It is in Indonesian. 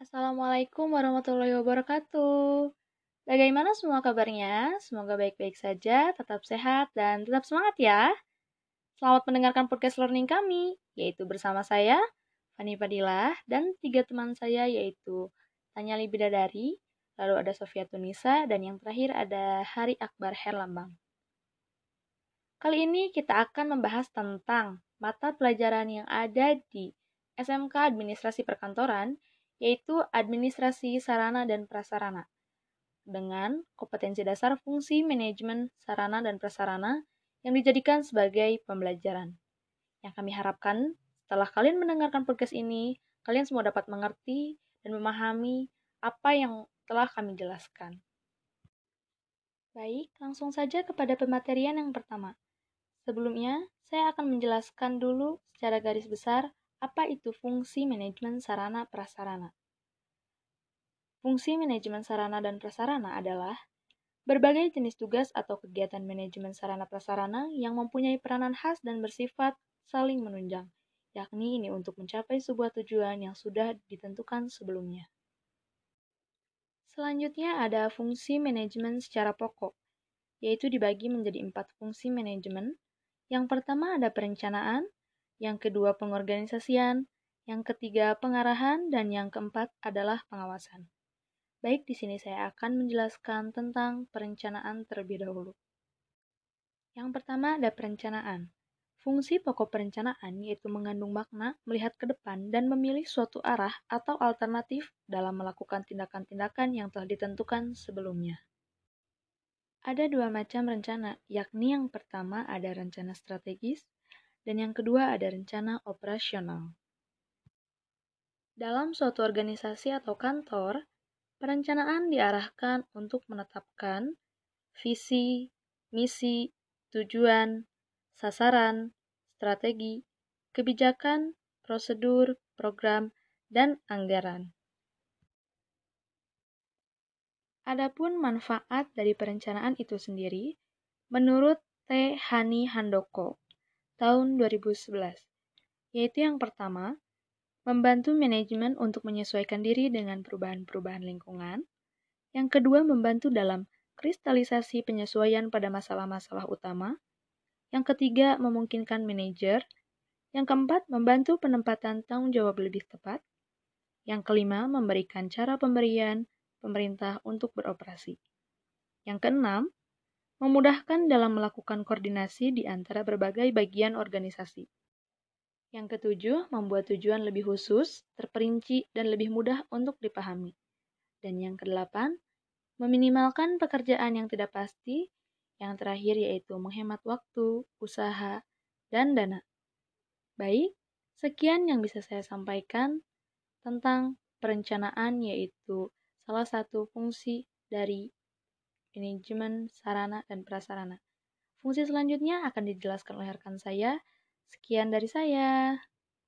Assalamualaikum warahmatullahi wabarakatuh. Bagaimana semua kabarnya? Semoga baik-baik saja, tetap sehat, dan tetap semangat ya. Selamat mendengarkan podcast learning kami, yaitu bersama saya, Fani Fadilah, dan tiga teman saya yaitu Tanya Libidadari, lalu ada Sofia Tunisa, dan yang terakhir ada Hari Akbar Herlambang. Kali ini kita akan membahas tentang mata pelajaran yang ada di SMK Administrasi Perkantoran, yaitu Administrasi Sarana dan Prasarana dengan kompetensi dasar fungsi manajemen sarana dan prasarana yang dijadikan sebagai pembelajaran. Yang kami harapkan setelah kalian mendengarkan podcast ini, kalian semua dapat mengerti dan memahami apa yang telah kami jelaskan. Baik, langsung saja kepada pematerian yang pertama. Sebelumnya, saya akan menjelaskan dulu secara garis besar apa itu fungsi manajemen sarana prasarana. Fungsi manajemen sarana dan prasarana adalah berbagai jenis tugas atau kegiatan manajemen sarana prasarana yang mempunyai peranan khas dan bersifat saling menunjang, yakni ini untuk mencapai sebuah tujuan yang sudah ditentukan sebelumnya. Selanjutnya ada fungsi manajemen secara pokok, yaitu dibagi menjadi empat fungsi manajemen. Yang pertama ada perencanaan, yang kedua pengorganisasian, yang ketiga pengarahan, dan yang keempat adalah pengawasan. Baik, di sini saya akan menjelaskan tentang perencanaan terlebih dahulu. Yang pertama ada perencanaan. Fungsi pokok perencanaan yaitu mengandung makna melihat ke depan dan memilih suatu arah atau alternatif dalam melakukan tindakan-tindakan yang telah ditentukan sebelumnya. Ada dua macam rencana, yakni yang pertama ada rencana strategis dan yang kedua ada rencana operasional. Dalam suatu organisasi atau kantor, Perencanaan diarahkan untuk menetapkan visi, misi, tujuan, sasaran, strategi, kebijakan, prosedur, program, dan anggaran. Adapun manfaat dari perencanaan itu sendiri, menurut T. Hani Handoko tahun 2011, yaitu yang pertama, membantu manajemen untuk menyesuaikan diri dengan perubahan-perubahan lingkungan. Yang kedua, membantu dalam kristalisasi penyesuaian pada masalah-masalah utama. Yang ketiga, memungkinkan manajer. Yang keempat, membantu penempatan tanggung jawab lebih tepat. Yang kelima, memberikan cara pemberian pemerintah untuk beroperasi. Yang keenam, memudahkan dalam melakukan koordinasi di antara berbagai bagian organisasi. Yang ketujuh, membuat tujuan lebih khusus, terperinci, dan lebih mudah untuk dipahami. Dan yang kedelapan, meminimalkan pekerjaan yang tidak pasti. Yang terakhir yaitu menghemat waktu, usaha, dan dana. Baik, sekian yang bisa saya sampaikan tentang perencanaan yaitu salah satu fungsi dari manajemen sarana dan prasarana. Fungsi selanjutnya akan dijelaskan oleh rekan saya. Sekian dari saya.